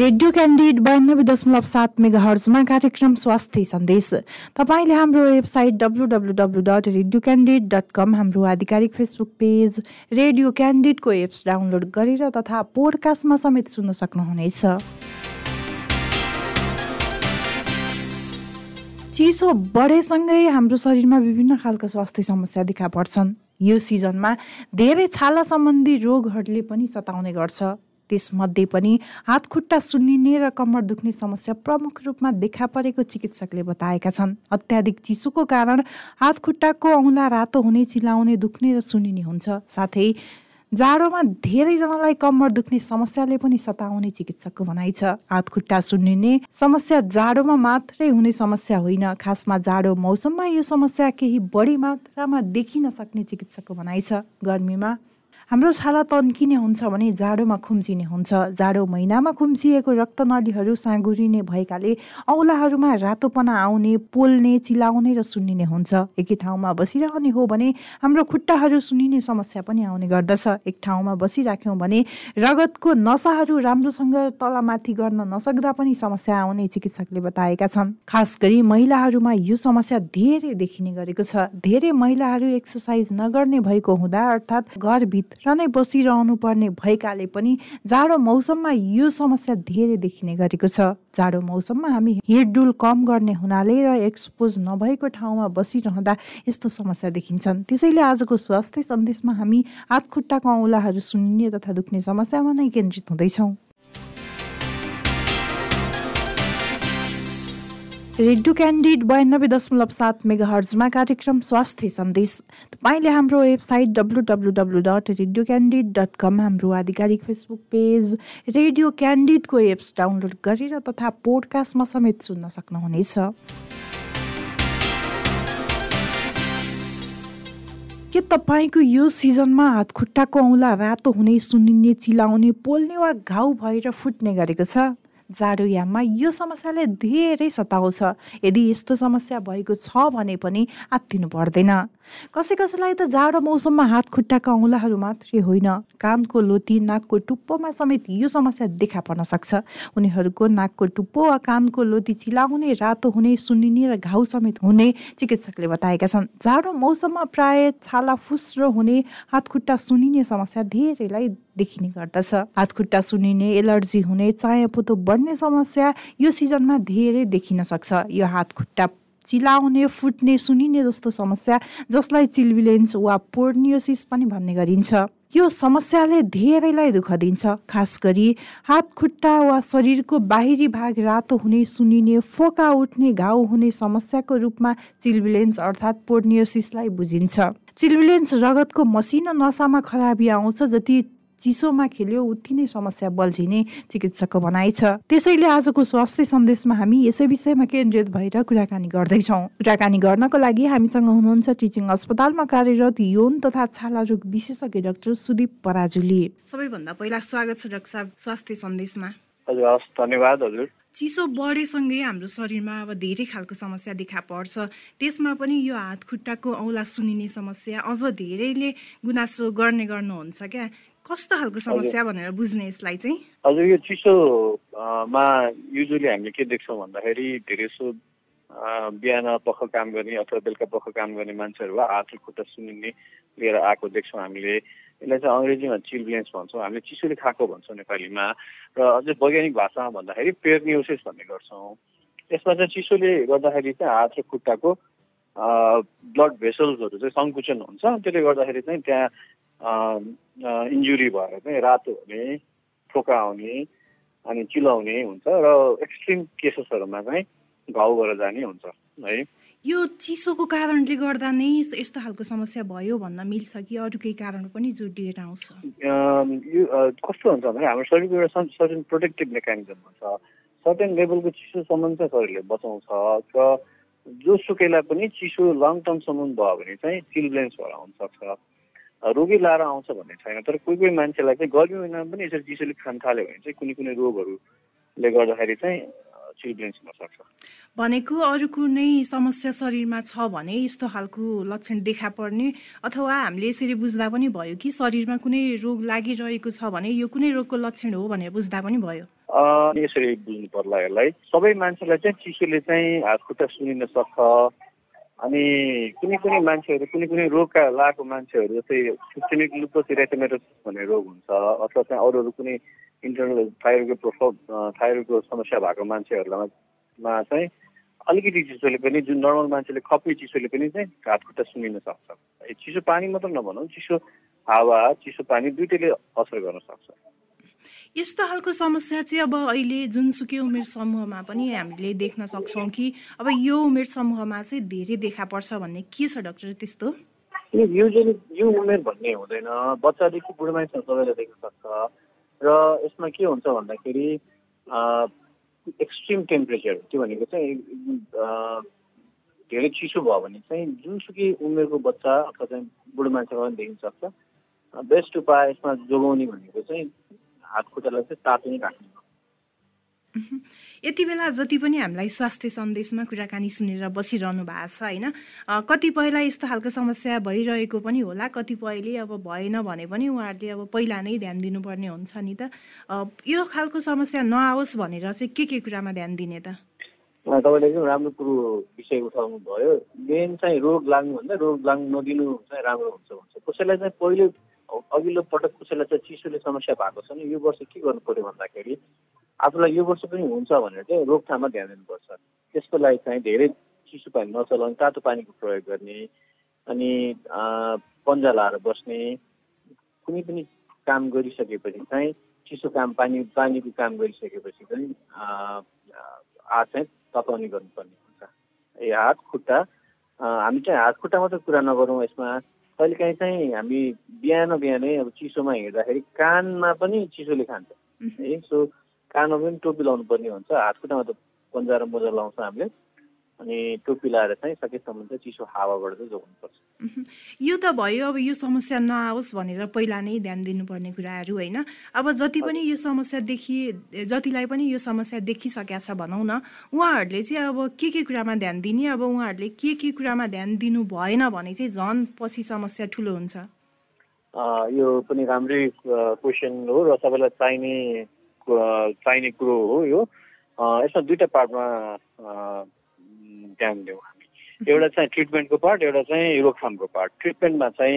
Radio candid बयानब्बे दशमलव सात मेगा हर्जमा कार्यक्रम स्वास्थ्य सन्देश। तपाईँले हाम्रो website W W W dot radio candid dot com हाम्रो आधिकारिक फेसबुक पेज रेडियो क्यान्डिडको एप्स डाउनलोड गरेर तथा पोडकास्टमा समेत सुन्न सक्नुहुनेछ। चिसो बढेसँगै हाम्रो शरीरमा विभिन्न खालका स्वास्थ्य समस्या देखा पर्छन्। यो सिजनमा धेरै छाला सम्बन्धी रोगहरूले पनि सताउने गर्छ। त्यसमध्ये पनि हात खुट्टा सुन्निने र कम्मर दुख्ने समस्या प्रमुख रूपमा देखा परेको चिकित्सकले बताएका छन्। अत्याधिक चिसोको कारण हात खुट्टाको औँला रातो हुने चिलाउने दुख्ने र सुनिने हुन्छ। साथै जाडोमा धेरैजनालाई कम्मर दुख्ने समस्याले पनि सताउने चिकित्सकको भनाइ छ। हात खुट्टा सुन्निने समस्या जाडोमा मात्रै हुने समस्या होइन। खासमा जाडो मौसममा यो समस्या केही बढी मात्रामा देखिन सक्ने चिकित्सकको भनाइ छ। गर्मीमा हाम्रो छाला तन्किने हुन्छ भने जाडोमा खुम्चिने हुन्छ। जाडो महिनामा खुम्चिएको रक्तनलीहरू साँगुरिने भएकाले औलाहरूमा रातोपना आउने पोल्ने चिलाउने र सुन्निने हुन्छ। एकै ठाउँमा बसिरहने हो भने हाम्रो खुट्टाहरू सुनिने समस्या पनि आउने गर्दछ। एक ठाउँमा बसिराख्यौँ भने रगतको नसाहरू राम्रोसँग तलमाथि गर्न नसक्दा पनि समस्या आउने चिकित्सकले बताएका छन्। खास गरी महिलाहरूमा यो समस्या धेरै देखिने गरेको छ। धेरै महिलाहरू एक्सर्साइज नगर्ने भएको हुँदा अर्थात् घरभित्र र नै बसिरहनु पर्ने भएकाले पनि जाडो मौसममा यो समस्या धेरै देखिने गरेको छ। जाडो मौसममा हामी हिँडडुल कम गर्ने हुनाले र एक्सपोज नभएको ठाउँमा बसिरहँदा यस्तो समस्या देखिन्छन्। त्यसैले आजको स्वास्थ्य सन्देशमा हामी हात खुट्टाको औँलाहरू सुनिने तथा दुख्ने समस्यामा नै केन्द्रित हुँदैछौँ। रेडियो क्यान्डिड बयानब्बे दशमलव सात मेगा हर्जमा कार्यक्रम स्वास्थ्य सन्देश। तपाईँले हाम्रो website W W W dot radio candid dot com हाम्रो आधिकारिक फेसबुक पेज रेडियो क्यान्डिडको एप्स डाउनलोड गरेर तथा पोडकास्टमा समेत सुन्न सक्नुहुनेछ। के तपाईँको यो सिजनमा हात खुट्टाको औँला रातो हुने सुनिने चिलाउने पोल्ने वा घाउ भएर फुट्ने गरेको छ? जाडोयाममा यो समस्याले धेरै सताउँछ। यदि यस्तो समस्या भएको छ भने पनि आत्तिनु पर्दैन। कसै कसैलाई त जाडो मौसममा हात खुट्टाका औँलाहरू मात्रै होइन। कानको लोती नाकको टुप्पोमा समेत यो समस्या देखा पर्न सक्छ। उनीहरूको नाकको टुप्पो वा कानको लोती चिलाउने रातो हुने सुनिने र घाउ समेत हुने चिकित्सकले बताएका छन्। जाडो मौसममा प्राय छाला फुस्रो हुने हात खुट्टा सुनिने समस्या धेरैलाई देखिने गर्दछ। हात खुट्टा सुनिने एलर्जी हुने चायापोतो बढ्ने समस्या यो सिजनमा धेरै देखिन सक्छ। यो हात खुट्टा चिलाउने फुट्ने सुनिने जस्तो समस्या जसलाई चिल्बिलेन्स वा पोर्नियोसिस पनि भन्ने गरिन्छ। यो समस्याले धेरैलाई दुःख दिन्छ। खास गरी हात खुट्टा वा शरीरको बाहिरी भाग रातो हुने सुनिने फोका उठ्ने घाउ हुने समस्याको रूपमा चिल्बिलेन्स अर्थात् पोर्नियोसिसलाई बुझिन्छ। चिल्बिलेन्स रगतको मसिनो नसामा खराबी आउँछ जति चिसोमा खेल्यो उति नै समस्या बल्झिने चिकित्सकको भनाइ छ। त्यसैले आजको स्वास्थ्य सन्देशमा हामी यसै विषयमा केन्द्रित भएर कुराकानी गर्दैछौँ। कुराकानी गर्नको लागि हामीसँग हुनुहुन्छ टिचिङ अस्पतालमा कार्यरत यौन तथा छाला रोग विशेषज्ञ डाक्टर सुदीप पराजुली। सबैभन्दा पहिला स्वागत छ डाक्टर साहब स्वास्थ्य सन्देशमा। हजुर हस् धन्यवाद हजुर। चिसो बढेसँगै हाम्रो शरीरमा अब धेरै खालको समस्या देखा पर्छ। त्यसमा पनि यो हात खुट्टाको औँला सुनिने समस्या अझ धेरैले गुनासो गर्ने गर्नुहुन्छ क्या? कस्तो खालको समस्या भनेर बुझ्ने यसलाई चाहिँ? हजुर यो चिसोमा युजली हामीले के देख्छौँ भन्दाखेरि धेरै जसो बिहान पख काम गर्ने अथवा बेलुका पख काम गर्ने मान्छेहरू वा हात खुट्टा सुनिने लिएर आएको देख्छौँ हामीले। यसलाई चाहिँ अङ्ग्रेजीमा चिल्ब्लेन्स भन्छौँ। हामीले चिसोले खाएको भन्छौँ नेपालीमा। र अझै वैज्ञानिक भाषामा भन्दाखेरि पेर्नियोसिस भन्ने गर्छौँ। यसमा चाहिँ चिसोले गर्दाखेरि चाहिँ हात र खुट्टाको ब्लड भेसल्सहरू चाहिँ सङ्कुचन हुन्छ। त्यसले गर्दाखेरि चाहिँ त्यहाँ इन्जुरी भएर चाहिँ रातो हुने फोका आउने अनि चिलाउने हुन्छ र एक्सट्रिम केसेसहरूमा चाहिँ घाउ भएर जाने हुन्छ है। यो चिसोको कारणले गर्दा नै यस्तो खालको समस्या भयो भन्न मिल्छ कि अरू केही कारण पनि जोडिएर आउँछ। यो कस्तो हुन्छ भने हाम्रो शरीरको एउटा सर्टेन प्रोटेक्टिभ मेकानिजम हुन्छ। सर्टेन लेभलको चिसोसम्म चाहिँ शरीरले बचाउँछ र जो सुकैलाई पनि चिसो लङ टर्मसम्म भयो भने चाहिँ चिल्ब्लेन्स भएर हुनसक्छ रोगी लाएर आउँछ भन्ने छैन। तर कोही कोही मान्छेलाई चाहिँ गर्मी महिनामा पनि यसरी चिसोले खान थाल्यो भने चाहिँ कुनै कुनै रोगहरूले गर्दाखेरि चाहिँ चिल्ड्रेन्स हुन सक्छ। भनेको अरू कुनै समस्या शरीरमा छ भने यस्तो खालको लक्षण देखा पर्ने अथवा हामीले यसरी बुझ्दा पनि भयो कि शरीरमा कुनै रोग लागिरहेको छ भने यो कुनै रोगको लक्षण हो भनेर बुझ्दा पनि भयो? यसरी बुझ्नु पर्ला यसलाई। सबै मान्छेलाई चाहिँ चिसोले चाहिँ हात खुट्टा सुनिन सक्छ। अनि कुनै कुनै मान्छेहरू कुनै कुनै रोगका लागेको मान्छेहरू जस्तै सिस्टेमिक लुपोस भन्ने रोग हुन्छ अथवा चाहिँ अरू अरू कुनै इन्टरनल थाइरोइडको प्रोफल थाइरोइडको समस्या भएको मान्छेहरूमा चाहिँ अलिकति चिसोले पनि जुन नर्मल मान्छेले खप्ने चिसोले पनि चाहिँ हात खुट्टा सुनिन सक्छ। चिसो पानी मात्र नभनौँ चिसो हावा चिसो पानी दुइटैले असर गर्न सक्छ। यस्तो खालको समस्या चाहिँ अब अहिले जुनसुकै उमेर समूहमा पनि हामीले देख्न सक्छौँ कि अब यो उमेर समूहमा चाहिँ धेरै देखा पर्छ भन्ने के छ डक्टर त्यस्तो? युजली यो उमेर भन्ने हुँदैन। बच्चादेखि बुढो मान्छे सबैले देख्न सक्छ। र यसमा के हुन्छ भन्दाखेरि एक्सट्रिम टेम्परेचर त्यो भनेको चाहिँ धेरै चिसो भयो भने चाहिँ जुनसुकै उमेरको बच्चा अथवा चाहिँ बुढो मान्छेमा पनि देखिन सक्छ। बेस्ट उपाय यसमा जोगाउने भनेको चाहिँ हात खुट्टालाई चाहिँ तातो नै राख्ने यति बेला जति पनि हामीलाई स्वास्थ्य सन्देशमा कुराकानी सुनेर बसिरहनु भएको छ होइन? कतिपयलाई यस्तो खालको समस्या भइरहेको पनि होला कतिपयले अब भएन भने पनि उहाँहरूले अब पहिला नै ध्यान दिनुपर्ने हुन्छ नि त। यो खालको समस्या नआओस् भनेर चाहिँ के के कुरामा ध्यान दिने त? तपाईँले एकदम राम्रो कुरो विषय उठाउनु भयो मेन चाहिँ रोग लाग्नुभन्दा रोग लाग्नु नदिनु चाहिँ राम्रो हुन्छ भन्छ। कसैलाई चाहिँ पहिले अघिल्लो पटक कसैलाई चाहिँ चिसोले समस्या भएको छ भने यो वर्ष के गर्नु पऱ्यो भन्दाखेरि आफूलाई यो वर्ष पनि हुन्छ भनेर चाहिँ रोकथाममा ध्यान दिनुपर्छ। त्यसको लागि चाहिँ धेरै चिसो पानी नचलाउने तातो पानीको प्रयोग गर्ने अनि पन्जा लाएर बस्ने कुनै पनि काम गरिसकेपछि चाहिँ चिसो काम पानी पानीको काम गरिसकेपछि चाहिँ हात चाहिँ तताउने गर्नुपर्ने हुन्छ। ए हात खुट्टा हामी चाहिँ हात खुट्टा मात्रै कुरा नगरौँ यसमा। कहिलेकाहीँ चाहिँ हामी बिहान बिहानै अब चिसोमा हिँड्दाखेरि कानमा पनि चिसोले खान्छ। है सो कानमा पनि टोपी लाउनु पर्ने हुन्छ। हात खुट्टामा त पन्जा र मोजा लाउँछ हामीले। अनि टोपी चाहिँ सकेसम्म चाहिँ चिसो हावाबाट चाहिँ जोगाउनुपर्छ। यो त भयो अब यो समस्या नआओस् भनेर पहिला नै ध्यान दिनुपर्ने कुराहरू होइन। अब जति पनि यो समस्या देखि जतिलाई पनि यो समस्या देखिसकेका छ भनौँ न उहाँहरूले चाहिँ अब के के कुरामा ध्यान दिने अब उहाँहरूले के के कुरामा ध्यान दिनु भएन भने चाहिँ झन् पछि समस्या ठुलो हुन्छ। यो पनि राम्रै क्वेसन हो र सबैलाई चाहिने चाहिने कुरो हो यो। यसमा दुईवटा पार्टमा ध्यान दिउँ हामी। एउटा चाहिँ ट्रिटमेन्टको पार्ट एउटा चाहिँ रोकथामको पार्ट। ट्रिटमेन्टमा चाहिँ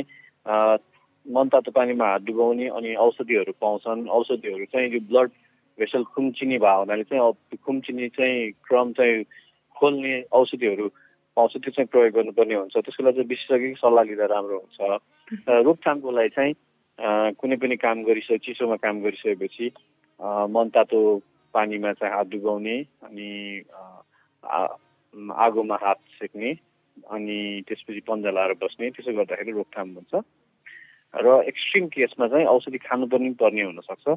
मनतातो पानीमा हात डुबाउने अनि औषधिहरू पाउँछन्। औषधिहरू चाहिँ यो ब्लड भेसल खुम्चिने भयो हुनाले चाहिँ खुम्चिने चाहिँ क्रम चाहिँ खोल्ने औषधिहरू पाउँछ। त्यो चाहिँ प्रयोग गर्नुपर्ने हुन्छ। त्यसको लागि चाहिँ विशेषज्ञ सल्लाह लिँदा राम्रो हुन्छ। रोकथामको लागि चाहिँ कुनै पनि काम गरिसके चिसोमा काम गरिसकेपछि मनतातो पानीमा चाहिँ हात डुबाउने अनि आगोमा हात सेक्ने अनि त्यसपछि पन्जा लाएर बस्ने त्यसो गर्दाखेरि रोकथाम हुन्छ। र एक्सट्रिम केसमा चाहिँ औषधि खानुपर्ने पर्ने हुनसक्छ।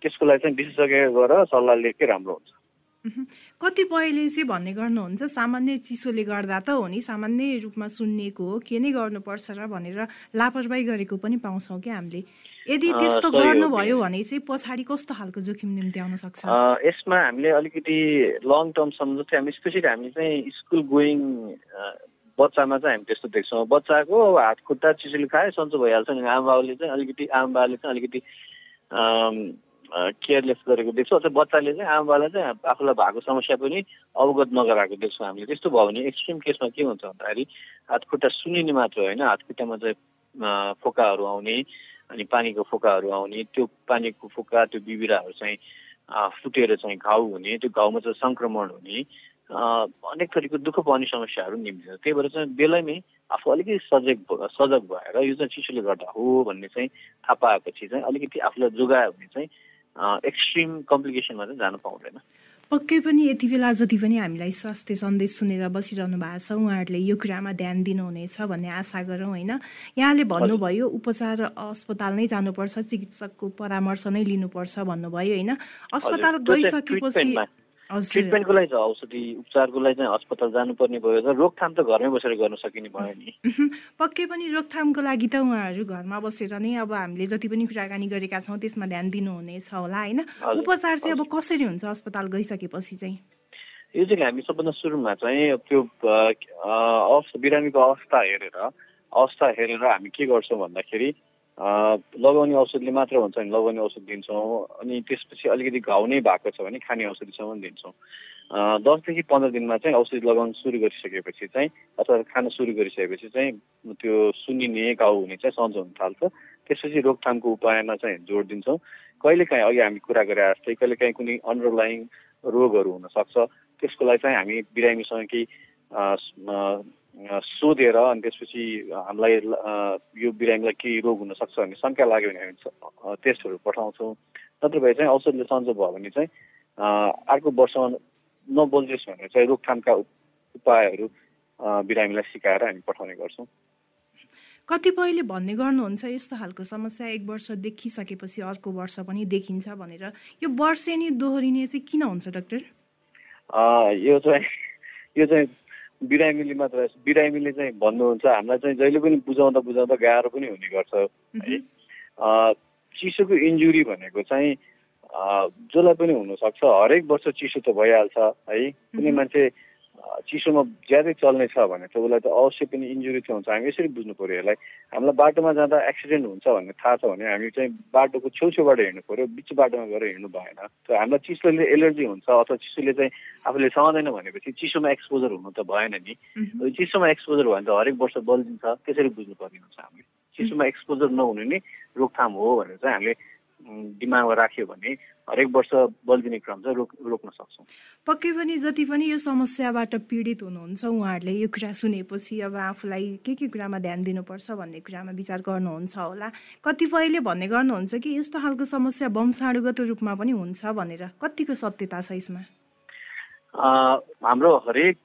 त्यसको लागि चाहिँ विशेषज्ञ गएर सल्लाह लिएकै राम्रो हुन्छ। कतिपयले चाहिँ भन्ने गर्नुहुन्छ सामान्य चिसोले गर्दा त हो नि सामान्य रूपमा सुन्नेको हो के नै गर्नुपर्छ र भनेर लापरवाही गरेको पनि पाउँछौँ क्या हामीले। यदि त्यस्तो गर्नुभयो भने चाहिँ पछाडि कस्तो खालको जोखिम निम्ति आउन सक्छ यसमा हामीले अलिकति लङ टर्मसम्म जस्तै हामी स्पेसली हामी चाहिँ स्कुल गोइङ बच्चामा चाहिँ हामी त्यस्तो देख्छौँ। बच्चाको हात खुट्टा चिसोले खायो सन्चो भइहाल्छ नि। आमाबाउले चाहिँ अलिकति आमाबाले चाहिँ अलिकति केयरलेस गरेको देख्छौँ। अथवा बच्चाले चाहिँ आमाबालाई चाहिँ आफूलाई भएको समस्या पनि अवगत नगराएको देख्छौँ हामीले। त्यस्तो भयो भने एक्सट्रिम केसमा के हुन्छ भन्दाखेरि हात खुट्टा सुनिने मात्र होइन। हात खुट्टामा चाहिँ फोकाहरू आउने अनि पानीको फोकाहरू आउने। त्यो पानीको फोका त्यो बिबिराहरू चाहिँ फुटेर चाहिँ घाउ हुने त्यो घाउमा चाहिँ सङ्क्रमण हुने अनेक थरीको दुःख पाउने समस्याहरू निम्तिन्छ त्यही भएर चाहिँ बेलैमै आफू अलिकति सजग सजग भएर यो चाहिँ चिसोले गर्दा हो भन्ने चाहिँ थाहा पाएपछि चाहिँ अलिकति आफूलाई जोगायो भने चाहिँ एक्सट्रिम कम्प्लिकेसनमा चाहिँ जानु पाउँदैन। पक्कै पनि यति बेला जति पनि हामीलाई स्वास्थ्य सन्देश सुनेर बसिरहनु भएको छ उहाँहरूले यो कुरामा ध्यान दिनुहुनेछ भन्ने आशा गरौँ होइन? यहाँले भन्नुभयो उपचार अस्पताल नै जानुपर्छ चिकित्सकको परामर्श नै लिनुपर्छ भन्नुभयो होइन? अस्पताल गइसकेपछि ट्रिटमेन्टको लागि चाहिँ औषधि उपचारको लागि चाहिँ अस्पताल जानुपर्ने भयो र रोकथाम त घरमै बसेर गर्न सकिने भयो नि। पक्कै पनि रोकथामको लागि त उहाँहरू घरमा बसेर नै अब हामीले जति पनि कुराकानी गरेका छौँ त्यसमा ध्यान दिनुहुनेछ होला होइन? उपचार चाहिँ अब कसरी हुन्छ अस्पताल गइसकेपछि चाहिँ? यो चाहिँ हामी सबभन्दा सुरुमा चाहिँ त्यो अवस्था बिरामीको अवस्था हेरेर अवस्था हेरेर हामी के गर्छौँ भन्दाखेरि लगाउने औषधले मात्र हुन्छ भने लगाउने औषध दिन्छौँ अनि त्यसपछि अलिकति घाउ नै भएको छ भने खाने औषधिसम्म दिन्छौँ। दसदेखि पन्ध्र दिनमा चाहिँ औषधि लगाउनु सुरु गरिसकेपछि चाहिँ अथवा खान सुरु गरिसकेपछि चाहिँ त्यो सुनिने घाउ हुने चाहिँ सन्चो हुन थाल्छ। त्यसपछि रोकथामको उपायमा चाहिँ जोड दिन्छौँ। कहिलेकाहीँ अघि हामी कुरा गरे जस्तै कहिलेकाहीँ कुनै अन्डरलाइङ रोगहरू हुनसक्छ त्यसको लागि चाहिँ हामी बिरामीसँग केही सोधेर अनि त्यसपछि हामीलाई यो बिरामीलाई केही रोग हुनसक्छ भन्ने शङ्का लाग्यो भने हामी टेस्टहरू पठाउँछौँ। नत्र भए चाहिँ औषधले सन्चो भयो भने चाहिँ अर्को वर्षमा नबोलियोस् भनेर चाहिँ रोकथामका उपायहरू बिरामीलाई सिकाएर हामी पठाउने गर्छौँ। कतिपयले भन्ने गर्नुहुन्छ यस्तो खालको समस्या एक वर्ष देखिसकेपछि अर्को वर्ष पनि देखिन्छ भनेर। यो वर्षेनी दोहोरिने चाहिँ किन हुन्छ डाक्टर? यो चाहिँ यो चाहिँ बिरामीले मात्र बिरामीले चाहिँ भन्नुहुन्छ हामीलाई चाहिँ जहिले पनि बुझाउँदा बुझाउँदा गाह्रो पनि हुने गर्छ है। चिसोको इन्जुरी भनेको चाहिँ जसलाई पनि हुनसक्छ हरेक वर्ष चिसो त भइहाल्छ है। कुनै मान्छे चिसोमा ज्यादै चल्ने छ भने त उसलाई त अवश्य पनि इन्जुरी चाहिँ हुन्छ। हामी यसरी बुझ्नु पऱ्यो यसलाई हामीलाई बाटोमा जाँदा एक्सिडेन्ट हुन्छ भन्ने थाहा छ भने हामी चाहिँ बाटोको छेउछेउबाट हिँड्नु पऱ्यो बिच बाटोमा गएर हिँड्नु भएन। त हामीलाई चिसोले एलर्जी हुन्छ अथवा चिसोले चाहिँ आफूले सहँदैन भनेपछि चिसोमा एक्सपोजर हुनु त भएन नि। चिसोमा एक्सपोजर भयो भने त हरेक वर्ष बल्झिन्छ। त्यसरी बुझ्नुपर्ने हुन्छ हामीले। चिसोमा एक्सपोजर नहुने नै रोकथाम हो भनेर चाहिँ हामीले दिमागमा राख्यो भने हरेक वर्ष बल्झिने क्रम चाहिँ रोक रोक्न सक्छौँ। पक्कै पनि जति पनि यो समस्याबाट पीडित हुनुहुन्छ उहाँहरूले यो कुरा सुनेपछि अब आफूलाई के के कुरामा ध्यान दिनुपर्छ भन्ने कुरामा विचार गर्नुहुन्छ होला। कतिपयले भन्ने गर्नुहुन्छ कि यस्तो खालको समस्या वंशाणुगत रूपमा पनि हुन्छ भनेर। कतिको सत्यता छ यसमा? हाम्रो हरेक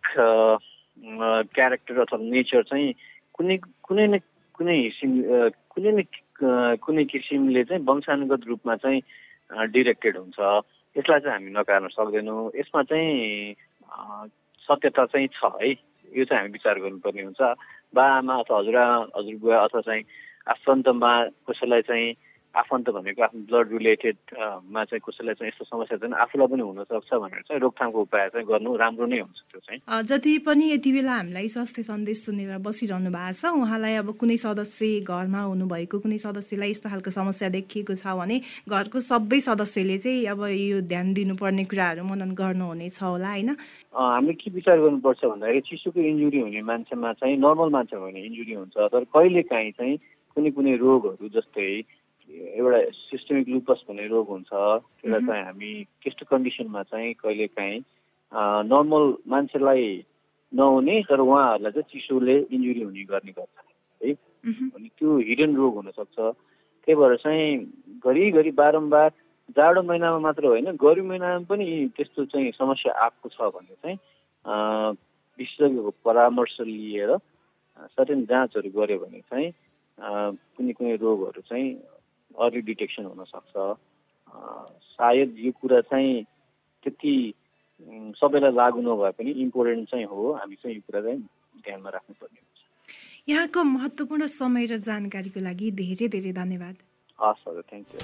क्यारेक्टर अथवा नेचर चाहिँ कुनै कुनै न कुनै कुनै न कुनै किसिमले चाहिँ वंशानुगत रूपमा चाहिँ डिरेक्टेड हुन्छ। यसलाई चाहिँ हामी नकार्न सक्दैनौँ। यसमा चाहिँ सत्यता चाहिँ छ है। यो चाहिँ हामी विचार गर्नुपर्ने हुन्छ। बा आमा अथवा हजुरआ हजुरबुवा अथवा चाहिँ आफन्तमा कसैलाई चाहिँ आफन्त भनेको आफ्नो ब्लड रिलेटेडमा चाहिँ कसैलाई चाहिँ यस्तो समस्या चाहिँ आफूलाई पनि हुनसक्छ भनेर चाहिँ रोकथामको उपाय चाहिँ गर्नु राम्रो नै हुन्छ त्यो चाहिँ। जति पनि यति बेला हामीलाई स्वास्थ्य सन्देश सुनेर बसिरहनु भएको छ उहाँलाई अब कुनै सदस्य घरमा हुनुभएको कुनै सदस्यलाई यस्तो खालको समस्या देखिएको छ भने घरको सबै सदस्यले चाहिँ अब यो ध्यान दिनुपर्ने कुराहरू मनन गर्नुहुनेछ होला होइन? हामीले के विचार गर्नुपर्छ भन्दाखेरि चिसोको इन्जुरी हुने मान्छेमा चाहिँ नर्मल मान्छे भने इन्जुरी हुन्छ तर कहिले काहीँ चाहिँ कुनै कुनै रोगहरू जस्तै एउटा सिस्टमिक लुपस भन्ने रोग हुन्छ त्यसलाई चाहिँ हामी त्यस्तो कन्डिसनमा चाहिँ कहिले काहीँ नर्मल मान्छेलाई नहुने तर उहाँहरूलाई चाहिँ चिसोले इन्जुरी हुने गर्ने गर्छ है? अनि त्यो हिडन रोग हुनसक्छ। त्यही भएर चाहिँ घरिघरि बारम्बार जाडो महिनामा मात्र होइन गर्मी महिनामा पनि त्यस्तो चाहिँ समस्या आएको छ भने चाहिँ विशेषज्ञको परामर्श लिएर सर्टेन जाँचहरू गऱ्यो भने चाहिँ कुनै कुनै रोगहरू चाहिँ अर्ली डिटेक्सन हुनसक्छ सायद यो कुरा चाहिँ त्यति सबैलाई लागु नभए पनि इम्पोर्टेन्ट चाहिँ हो। हामी चाहिँ यो कुरा चाहिँ ध्यानमा राख्नुपर्ने हुन्छ। यहाँको महत्त्वपूर्ण समय र जानकारीको लागि धेरै धेरै धन्यवाद। हस् हजुर थ्याङ्क यू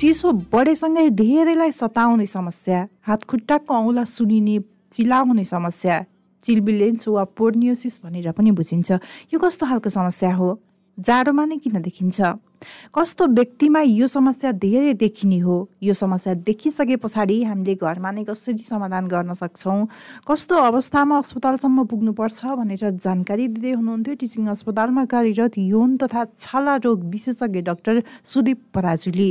चिसो बढेसँगै धेरैलाई सताउने समस्या हातखुट्टाको औँला सुनिने चिलाउने समस्या चिल्बिलेन्स वा पोर्नियोसिस भनेर पनि बुझिन्छ। यो कस्तो खालको समस्या हो? जाडोमा नै किन देखिन्छ? कस्तो व्यक्तिमा यो समस्या धेरै देखिने हो? यो समस्या देखिसके पछाडि हामीले घरमा नै कसरी समाधान गर्न सक्छौँ? कस्तो अवस्थामा अस्पतालसम्म पुग्नुपर्छ भनेर जानकारी दिँदै हुनुहुन्थ्यो टिचिङ अस्पतालमा कार्यरत यौन तथा छाला रोग विशेषज्ञ doctor Sudip Parajuli.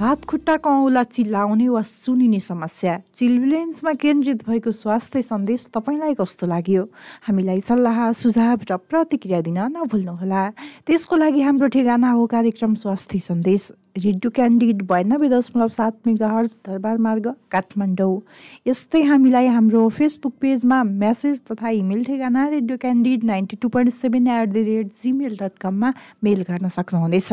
हात खुट्टाको औँला चिल्लाउने वा सुनिने समस्या। चिल्भिलेन्समा केन्द्रित भएको स्वास्थ्य सन्देश तपाईँलाई कस्तो लाग्यो? हामीलाई सल्लाह सुझाव र प्रतिक्रिया दिन नभुल्नुहोला। त्यसको लागि हाम्रो ठेगाना हो कार्यक्रम स्वास्थ्य सन्देश। रेडियो क्यान्डिड बयानब्बे दशमलव सात मेगा हर्ज दरबार मार्ग काठमाडौँ। यस्तै हामीलाई हाम्रो फेसबुक पेजमा मेसेज तथा इमेल ठेगाना radio candid ninety two point seven eight the rate Gmail dot कममा मेल गर्न सक्नुहुनेछ।